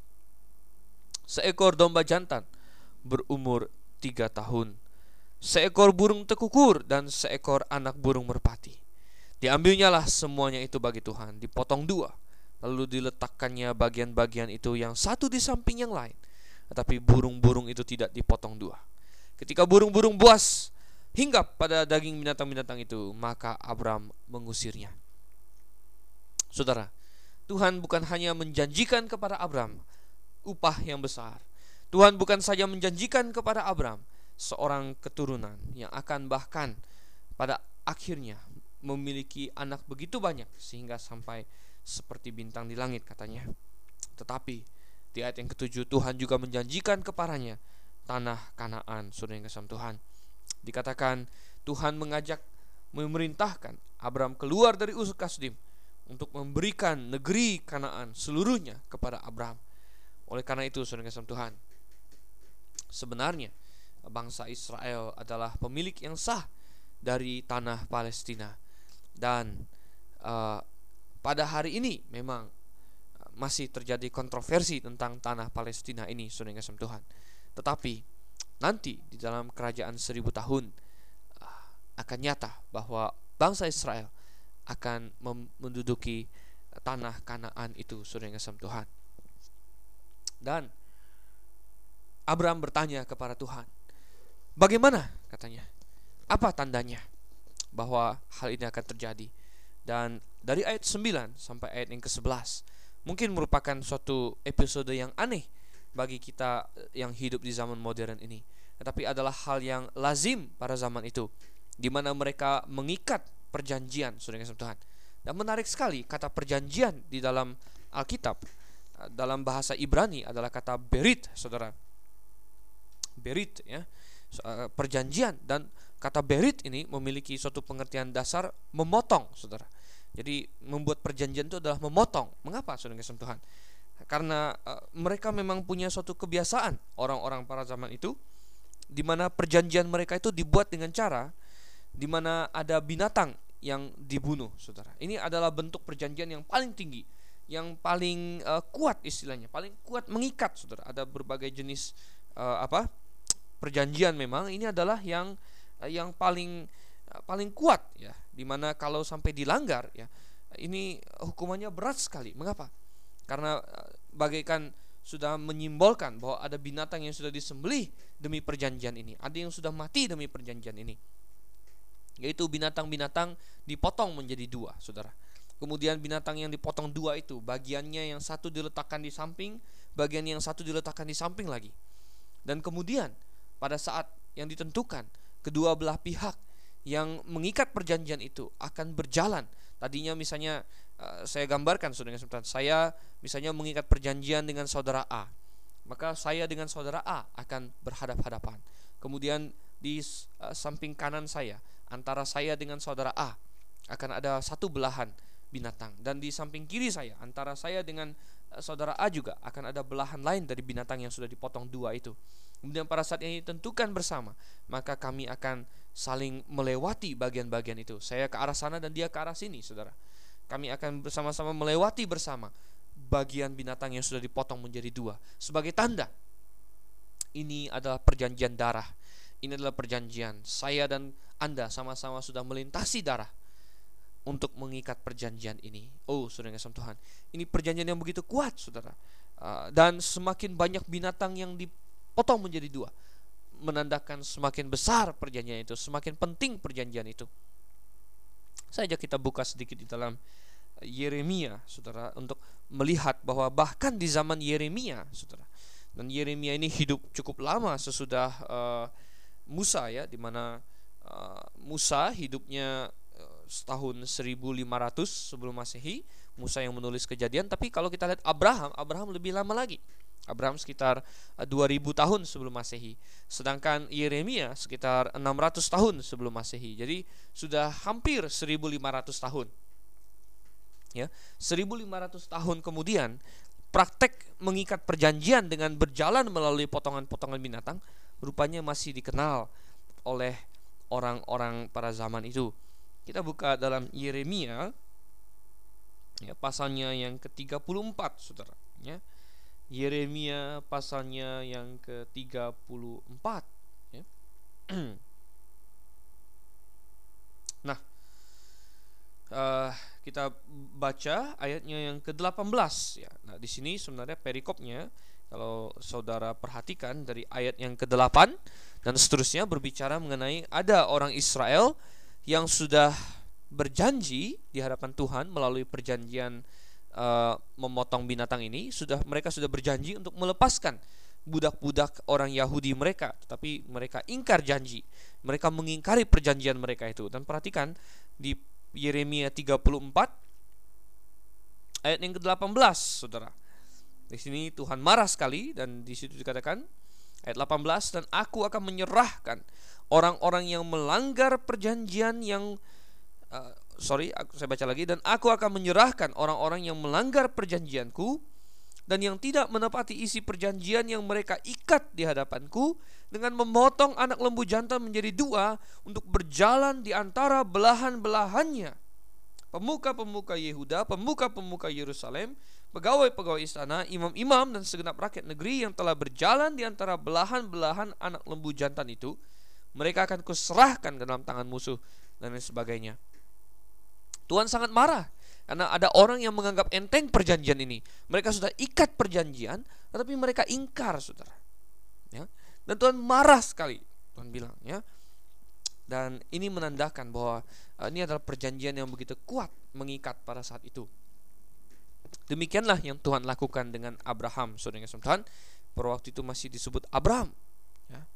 seekor domba jantan berumur tiga tahun, seekor burung tekukur dan seekor anak burung merpati. Diambilnyalah semuanya itu bagi Tuhan, dipotong dua, lalu diletakkannya bagian-bagian itu yang satu di samping yang lain. Tetapi burung-burung itu tidak dipotong dua. Ketika burung-burung buas hinggap pada daging binatang-binatang itu, maka Abram mengusirnya. Saudara, Tuhan bukan hanya menjanjikan kepada Abram upah yang besar. Tuhan bukan saja menjanjikan kepada Abram seorang keturunan yang akan bahkan pada akhirnya memiliki anak begitu banyak sehingga sampai seperti bintang di langit katanya. Tetapi di ayat yang ketujuh Tuhan juga menjanjikan kepadanya tanah Kanaan, saudara yang kesam Tuhan. Dikatakan Tuhan mengajak memerintahkan Abraham keluar dari Ur Kasdim untuk memberikan negeri Kanaan seluruhnya kepada Abraham. Oleh karena itu, saudara yang kesam Tuhan, sebenarnya bangsa Israel adalah pemilik yang sah dari tanah Palestina dan uh, pada hari ini memang masih terjadi kontroversi tentang tanah Palestina ini, yang kasih Tuhan. Tetapi nanti di dalam kerajaan seribu tahun ah, akan nyata bahwa bangsa Israel akan menduduki tanah Kanaan itu saudara yang Tuhan. Dan Abraham bertanya kepada Tuhan, bagaimana katanya? Apa tandanya bahwa hal ini akan terjadi? Dan dari ayat 9 sampai ayat yang ke-11 mungkin merupakan suatu episode yang aneh bagi kita eh, yang hidup di zaman modern ini. Tetapi adalah hal yang lazim pada zaman itu di mana mereka mengikat perjanjian Saudara Tuhan. Dan menarik sekali kata perjanjian di dalam Alkitab eh, dalam bahasa Ibrani adalah kata berit, Saudara. Berit ya. Eh, perjanjian dan kata berit ini memiliki suatu pengertian dasar memotong, Saudara. Jadi membuat perjanjian itu adalah memotong. Mengapa, Saudara Tuhan? karena uh, mereka memang punya suatu kebiasaan orang-orang para zaman itu di mana perjanjian mereka itu dibuat dengan cara di mana ada binatang yang dibunuh, Saudara. Ini adalah bentuk perjanjian yang paling tinggi, yang paling uh, kuat istilahnya, paling kuat mengikat, Saudara. Ada berbagai jenis uh, apa? perjanjian memang ini adalah yang yang paling paling kuat ya, di mana kalau sampai dilanggar ya, ini hukumannya berat sekali. Mengapa? Karena bagaikan sudah menyimbolkan bahwa ada binatang yang sudah disembelih demi perjanjian ini. Ada yang sudah mati demi perjanjian ini. Yaitu binatang-binatang dipotong menjadi dua, saudara. Kemudian binatang yang dipotong dua itu, bagiannya yang satu diletakkan di samping, bagian yang satu diletakkan di samping lagi. Dan kemudian pada saat yang ditentukan, kedua belah pihak yang mengikat perjanjian itu akan berjalan. Tadinya misalnya Eh, saya gambarkan saudara sebentar. Saya misalnya mengikat perjanjian dengan saudara A, maka saya dengan saudara A akan berhadap-hadapan. Kemudian di uh, samping kanan saya, antara saya dengan saudara A akan ada satu belahan binatang dan di samping kiri saya, antara saya dengan uh, saudara A juga akan ada belahan lain dari binatang yang sudah dipotong dua itu. Kemudian pada saat ini tentukan bersama, maka kami akan saling melewati bagian-bagian itu. Saya ke arah sana dan dia ke arah sini, saudara. Kami akan bersama-sama melewati bersama bagian binatang yang sudah dipotong menjadi dua. Sebagai tanda ini adalah perjanjian darah. Ini adalah perjanjian saya dan anda sama-sama sudah melintasi darah untuk mengikat perjanjian ini. Oh saudara yang Tuhan. Ini perjanjian yang begitu kuat saudara. Uh, dan semakin banyak binatang yang dipotong menjadi dua menandakan semakin besar perjanjian itu semakin penting perjanjian itu saja kita buka sedikit di dalam Yeremia, saudara, untuk melihat bahwa bahkan di zaman Yeremia, saudara, dan Yeremia ini hidup cukup lama sesudah uh, Musa ya, di mana uh, Musa hidupnya setahun 1500 sebelum Masehi, Musa yang menulis kejadian, tapi kalau kita lihat Abraham, Abraham lebih lama lagi. Abraham sekitar 2000 tahun sebelum Masehi, sedangkan Yeremia sekitar 600 tahun sebelum Masehi. Jadi sudah hampir 1500 tahun ya 1500 tahun kemudian praktek mengikat perjanjian dengan berjalan melalui potongan-potongan binatang rupanya masih dikenal oleh orang-orang pada zaman itu. Kita buka dalam Yeremia ya pasalnya yang ke-34 Saudara ya. Yeremia pasalnya yang ke-34 ya. nah, uh, kita baca ayatnya yang ke-18 ya. Nah, di sini sebenarnya perikopnya kalau saudara perhatikan dari ayat yang ke-8 dan seterusnya berbicara mengenai ada orang Israel yang sudah berjanji di hadapan Tuhan melalui perjanjian uh, memotong binatang ini sudah mereka sudah berjanji untuk melepaskan budak-budak orang Yahudi mereka. Tetapi mereka ingkar janji. Mereka mengingkari perjanjian mereka itu. Dan perhatikan di Yeremia 34 ayat yang ke-18 Saudara. Di sini Tuhan marah sekali dan di situ dikatakan ayat 18 dan aku akan menyerahkan orang-orang yang melanggar perjanjian yang uh, sorry aku, saya baca lagi dan aku akan menyerahkan orang-orang yang melanggar perjanjianku dan yang tidak menepati isi perjanjian yang mereka ikat di hadapanku dengan memotong anak lembu jantan menjadi dua untuk berjalan di antara belahan-belahannya. Pemuka-pemuka Yehuda, pemuka-pemuka Yerusalem, pegawai-pegawai istana, imam-imam dan segenap rakyat negeri yang telah berjalan di antara belahan-belahan anak lembu jantan itu, mereka akan kuserahkan ke dalam tangan musuh dan lain sebagainya. Tuhan sangat marah karena ada orang yang menganggap enteng perjanjian ini. Mereka sudah ikat perjanjian, tetapi mereka ingkar, saudara. Ya. Dan Tuhan marah sekali. Tuhan bilang, ya. Dan ini menandakan bahwa uh, ini adalah perjanjian yang begitu kuat mengikat pada saat itu. Demikianlah yang Tuhan lakukan dengan Abraham, saudara Tuhan. Pada waktu itu masih disebut Abraham. Ya.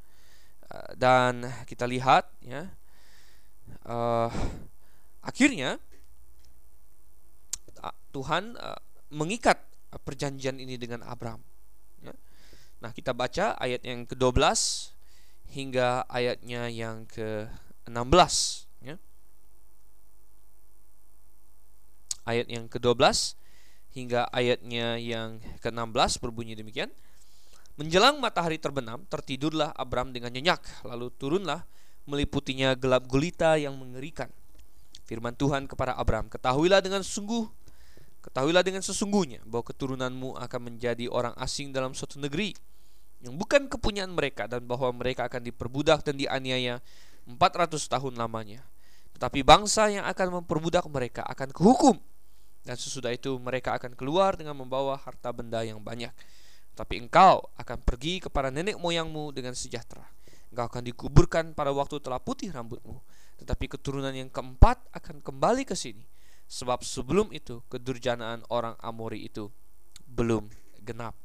Uh, dan kita lihat, ya, uh, akhirnya Tuhan uh, mengikat perjanjian ini dengan Abraham. Ya. Nah, kita baca ayat yang ke-12 hingga ayatnya yang ke-16 ya. Ayat yang ke-12 hingga ayatnya yang ke-16 berbunyi demikian. Menjelang matahari terbenam, tertidurlah Abram dengan nyenyak, lalu turunlah meliputinya gelap gulita yang mengerikan. Firman Tuhan kepada Abram, ketahuilah dengan sungguh Ketahuilah dengan sesungguhnya bahwa keturunanmu akan menjadi orang asing dalam suatu negeri yang bukan kepunyaan mereka dan bahwa mereka akan diperbudak dan dianiaya 400 tahun lamanya. Tetapi bangsa yang akan memperbudak mereka akan kehukum dan sesudah itu mereka akan keluar dengan membawa harta benda yang banyak. Tapi engkau akan pergi kepada nenek moyangmu dengan sejahtera. Engkau akan dikuburkan pada waktu telah putih rambutmu. Tetapi keturunan yang keempat akan kembali ke sini Sebab sebelum itu kedurjanaan orang Amori itu belum genap.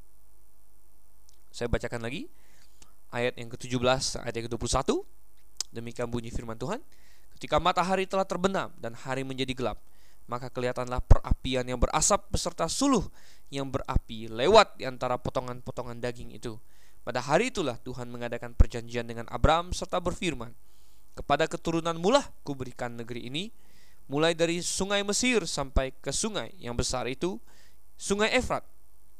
Saya bacakan lagi ayat yang ke-17 ayat yang ke-21. Demikian bunyi firman Tuhan. Ketika matahari telah terbenam dan hari menjadi gelap, maka kelihatanlah perapian yang berasap beserta suluh yang berapi lewat di antara potongan-potongan daging itu. Pada hari itulah Tuhan mengadakan perjanjian dengan Abraham serta berfirman, "Kepada keturunan mulah kuberikan negeri ini, mulai dari sungai Mesir sampai ke sungai yang besar itu, sungai Efrat,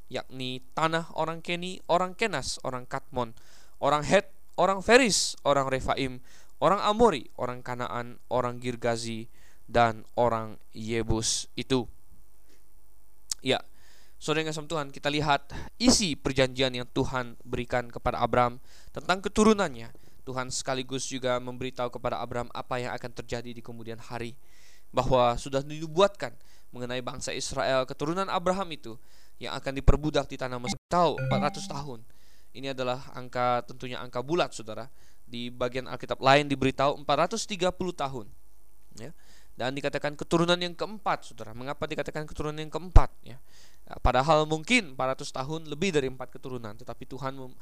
yakni tanah orang Keni, orang Kenas, orang Katmon, orang Het, orang Feris, orang Refaim, orang Amori, orang Kanaan, orang Girgazi, dan orang Yebus itu. Ya, saudara yang Tuhan, kita lihat isi perjanjian yang Tuhan berikan kepada Abraham tentang keturunannya. Tuhan sekaligus juga memberitahu kepada Abraham apa yang akan terjadi di kemudian hari bahwa sudah dibuatkan mengenai bangsa Israel keturunan Abraham itu yang akan diperbudak di tanah Mesir tahu 400 tahun. Ini adalah angka tentunya angka bulat Saudara. Di bagian Alkitab lain diberitahu 430 tahun. Ya. Dan dikatakan keturunan yang keempat, Saudara. Mengapa dikatakan keturunan yang keempat ya? ya padahal mungkin 400 tahun lebih dari empat keturunan, tetapi Tuhan um,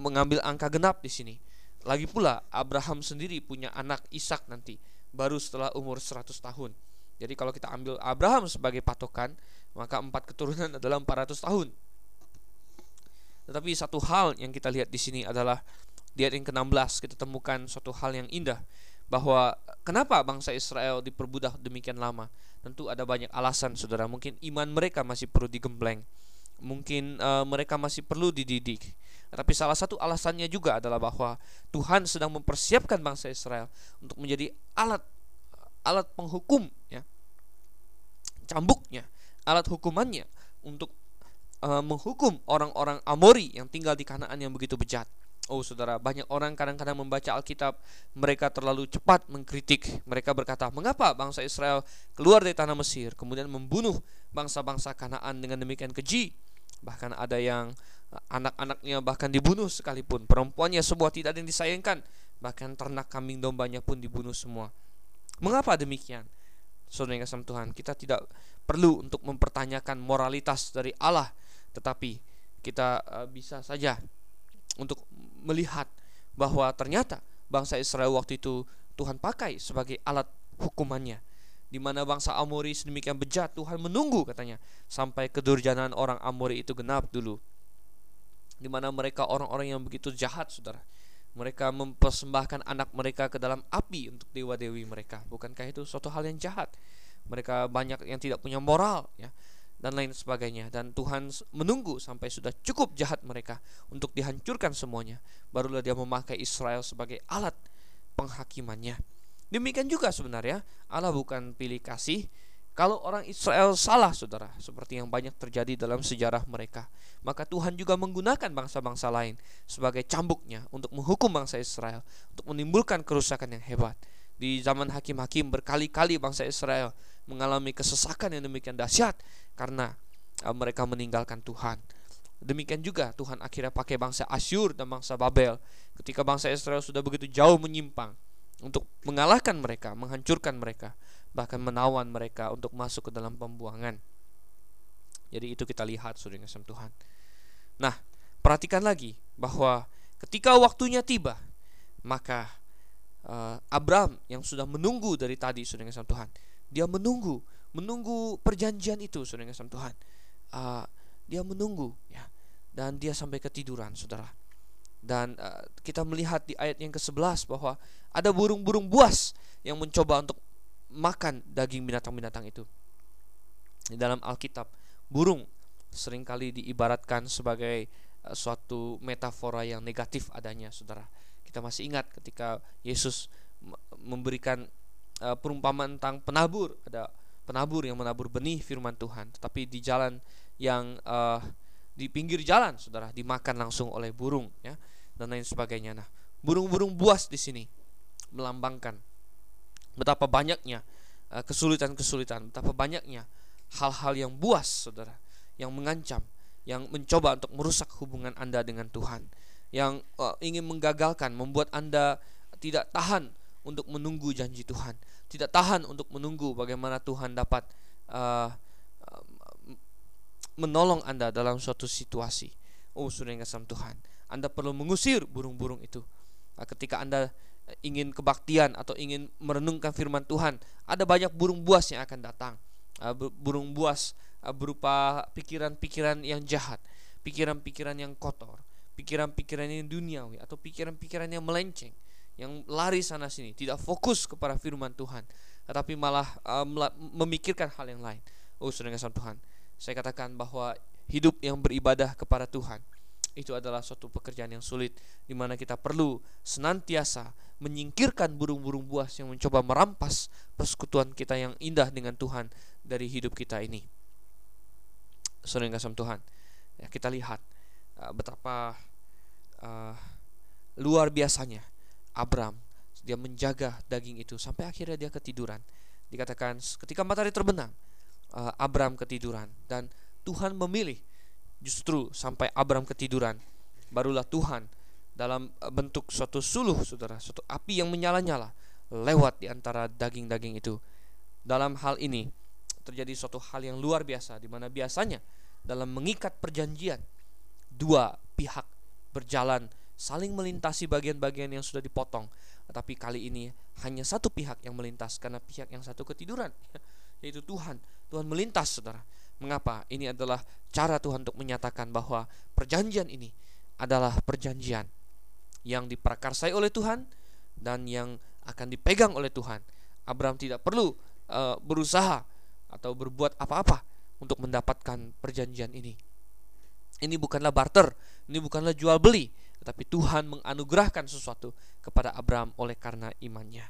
mengambil angka genap di sini. Lagi pula Abraham sendiri punya anak Ishak nanti baru setelah umur 100 tahun. Jadi kalau kita ambil Abraham sebagai patokan, maka empat keturunan adalah 400 tahun. Tetapi satu hal yang kita lihat di sini adalah di ayat yang ke-16 kita temukan suatu hal yang indah bahwa kenapa bangsa Israel diperbudak demikian lama? Tentu ada banyak alasan Saudara. Mungkin iman mereka masih perlu digembleng. Mungkin uh, mereka masih perlu dididik. Tapi salah satu alasannya juga adalah bahwa Tuhan sedang mempersiapkan bangsa Israel untuk menjadi alat alat penghukum ya. Cambuknya, alat hukumannya untuk uh, menghukum orang-orang Amori yang tinggal di Kanaan yang begitu bejat. Oh saudara, banyak orang kadang-kadang membaca Alkitab, mereka terlalu cepat mengkritik. Mereka berkata, mengapa bangsa Israel keluar dari tanah Mesir, kemudian membunuh bangsa-bangsa Kanaan dengan demikian keji. Bahkan ada yang anak-anaknya bahkan dibunuh sekalipun. Perempuannya semua tidak ada yang disayangkan. Bahkan ternak kambing dombanya pun dibunuh semua. Mengapa demikian? Saudara yang kasih Tuhan, kita tidak perlu untuk mempertanyakan moralitas dari Allah, tetapi kita uh, bisa saja untuk melihat bahwa ternyata bangsa Israel waktu itu Tuhan pakai sebagai alat hukumannya di mana bangsa Amori sedemikian bejat Tuhan menunggu katanya sampai kedurjanaan orang Amori itu genap dulu di mana mereka orang-orang yang begitu jahat saudara. Mereka mempersembahkan anak mereka ke dalam api untuk dewa-dewi mereka. Bukankah itu suatu hal yang jahat? Mereka banyak yang tidak punya moral ya dan lain sebagainya. Dan Tuhan menunggu sampai sudah cukup jahat mereka untuk dihancurkan semuanya. Barulah dia memakai Israel sebagai alat penghakimannya. Demikian juga sebenarnya Allah bukan pilih kasih kalau orang Israel salah saudara seperti yang banyak terjadi dalam sejarah mereka maka Tuhan juga menggunakan bangsa-bangsa lain sebagai cambuknya untuk menghukum bangsa Israel untuk menimbulkan kerusakan yang hebat di zaman hakim-hakim berkali-kali bangsa Israel mengalami kesesakan yang demikian dahsyat karena uh, mereka meninggalkan Tuhan. Demikian juga Tuhan akhirnya pakai bangsa Asyur dan bangsa Babel ketika bangsa Israel sudah begitu jauh menyimpang untuk mengalahkan mereka, menghancurkan mereka, bahkan menawan mereka untuk masuk ke dalam pembuangan. Jadi itu kita lihat saudara kasih Tuhan. Nah, perhatikan lagi bahwa ketika waktunya tiba, maka uh, Abraham yang sudah menunggu dari tadi saudara kasih Tuhan, dia menunggu, menunggu perjanjian itu saudara kasih Tuhan. Uh, dia menunggu ya dan dia sampai ketiduran saudara. Dan uh, kita melihat di ayat yang ke-11 bahwa ada burung-burung buas yang mencoba untuk makan daging binatang-binatang itu. Di dalam Alkitab, burung sering kali diibaratkan sebagai uh, suatu metafora yang negatif adanya, Saudara. Kita masih ingat ketika Yesus memberikan uh, perumpamaan tentang penabur, ada penabur yang menabur benih firman Tuhan, tetapi di jalan yang uh, di pinggir jalan, Saudara, dimakan langsung oleh burung ya dan lain sebagainya. Nah, burung-burung buas di sini melambangkan betapa banyaknya kesulitan-kesulitan, betapa banyaknya hal-hal yang buas, Saudara, yang mengancam, yang mencoba untuk merusak hubungan Anda dengan Tuhan yang uh, ingin menggagalkan, membuat Anda tidak tahan untuk menunggu janji Tuhan, tidak tahan untuk menunggu bagaimana Tuhan dapat uh, menolong Anda dalam suatu situasi. Oh, sudah kasih Tuhan, Anda perlu mengusir burung-burung itu. Ketika Anda ingin kebaktian atau ingin merenungkan firman Tuhan, ada banyak burung buas yang akan datang. Uh, burung buas uh, berupa pikiran-pikiran yang jahat, pikiran-pikiran yang kotor, pikiran-pikiran yang duniawi atau pikiran-pikiran yang melenceng, yang lari sana sini, tidak fokus kepada firman Tuhan, tetapi malah uh, memikirkan hal yang lain. Oh, saudara Tuhan, saya katakan bahwa hidup yang beribadah kepada Tuhan itu adalah suatu pekerjaan yang sulit di mana kita perlu senantiasa menyingkirkan burung-burung buas yang mencoba merampas persekutuan kita yang indah dengan Tuhan dari hidup kita ini. Saudara kasih Tuhan, ya, kita lihat uh, betapa uh, luar biasanya Abram dia menjaga daging itu sampai akhirnya dia ketiduran. Dikatakan ketika matahari terbenam, uh, Abram ketiduran dan Tuhan memilih justru sampai Abram ketiduran barulah Tuhan dalam bentuk suatu suluh saudara suatu api yang menyala-nyala lewat di antara daging-daging itu. Dalam hal ini terjadi suatu hal yang luar biasa di mana biasanya dalam mengikat perjanjian dua pihak berjalan saling melintasi bagian-bagian yang sudah dipotong. Tetapi kali ini hanya satu pihak yang melintas karena pihak yang satu ketiduran yaitu Tuhan. Tuhan melintas saudara. Mengapa? Ini adalah cara Tuhan untuk menyatakan bahwa perjanjian ini adalah perjanjian yang diprakarsai oleh Tuhan dan yang akan dipegang oleh Tuhan Abraham tidak perlu uh, berusaha atau berbuat apa-apa untuk mendapatkan perjanjian ini. Ini bukanlah barter, ini bukanlah jual beli, tetapi Tuhan menganugerahkan sesuatu kepada Abraham oleh karena imannya.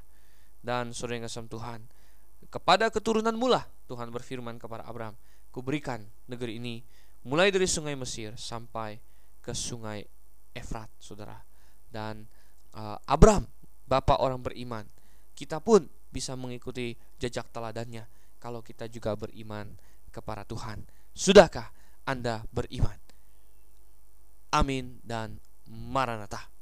Dan saudara yang Tuhan, kepada keturunan mula Tuhan berfirman kepada Abraham, kuberikan negeri ini mulai dari sungai Mesir sampai ke sungai Efrat, saudara. Dan uh, Abraham, bapak orang beriman, kita pun bisa mengikuti jejak teladannya kalau kita juga beriman kepada Tuhan. Sudahkah Anda beriman? Amin dan Maranatha.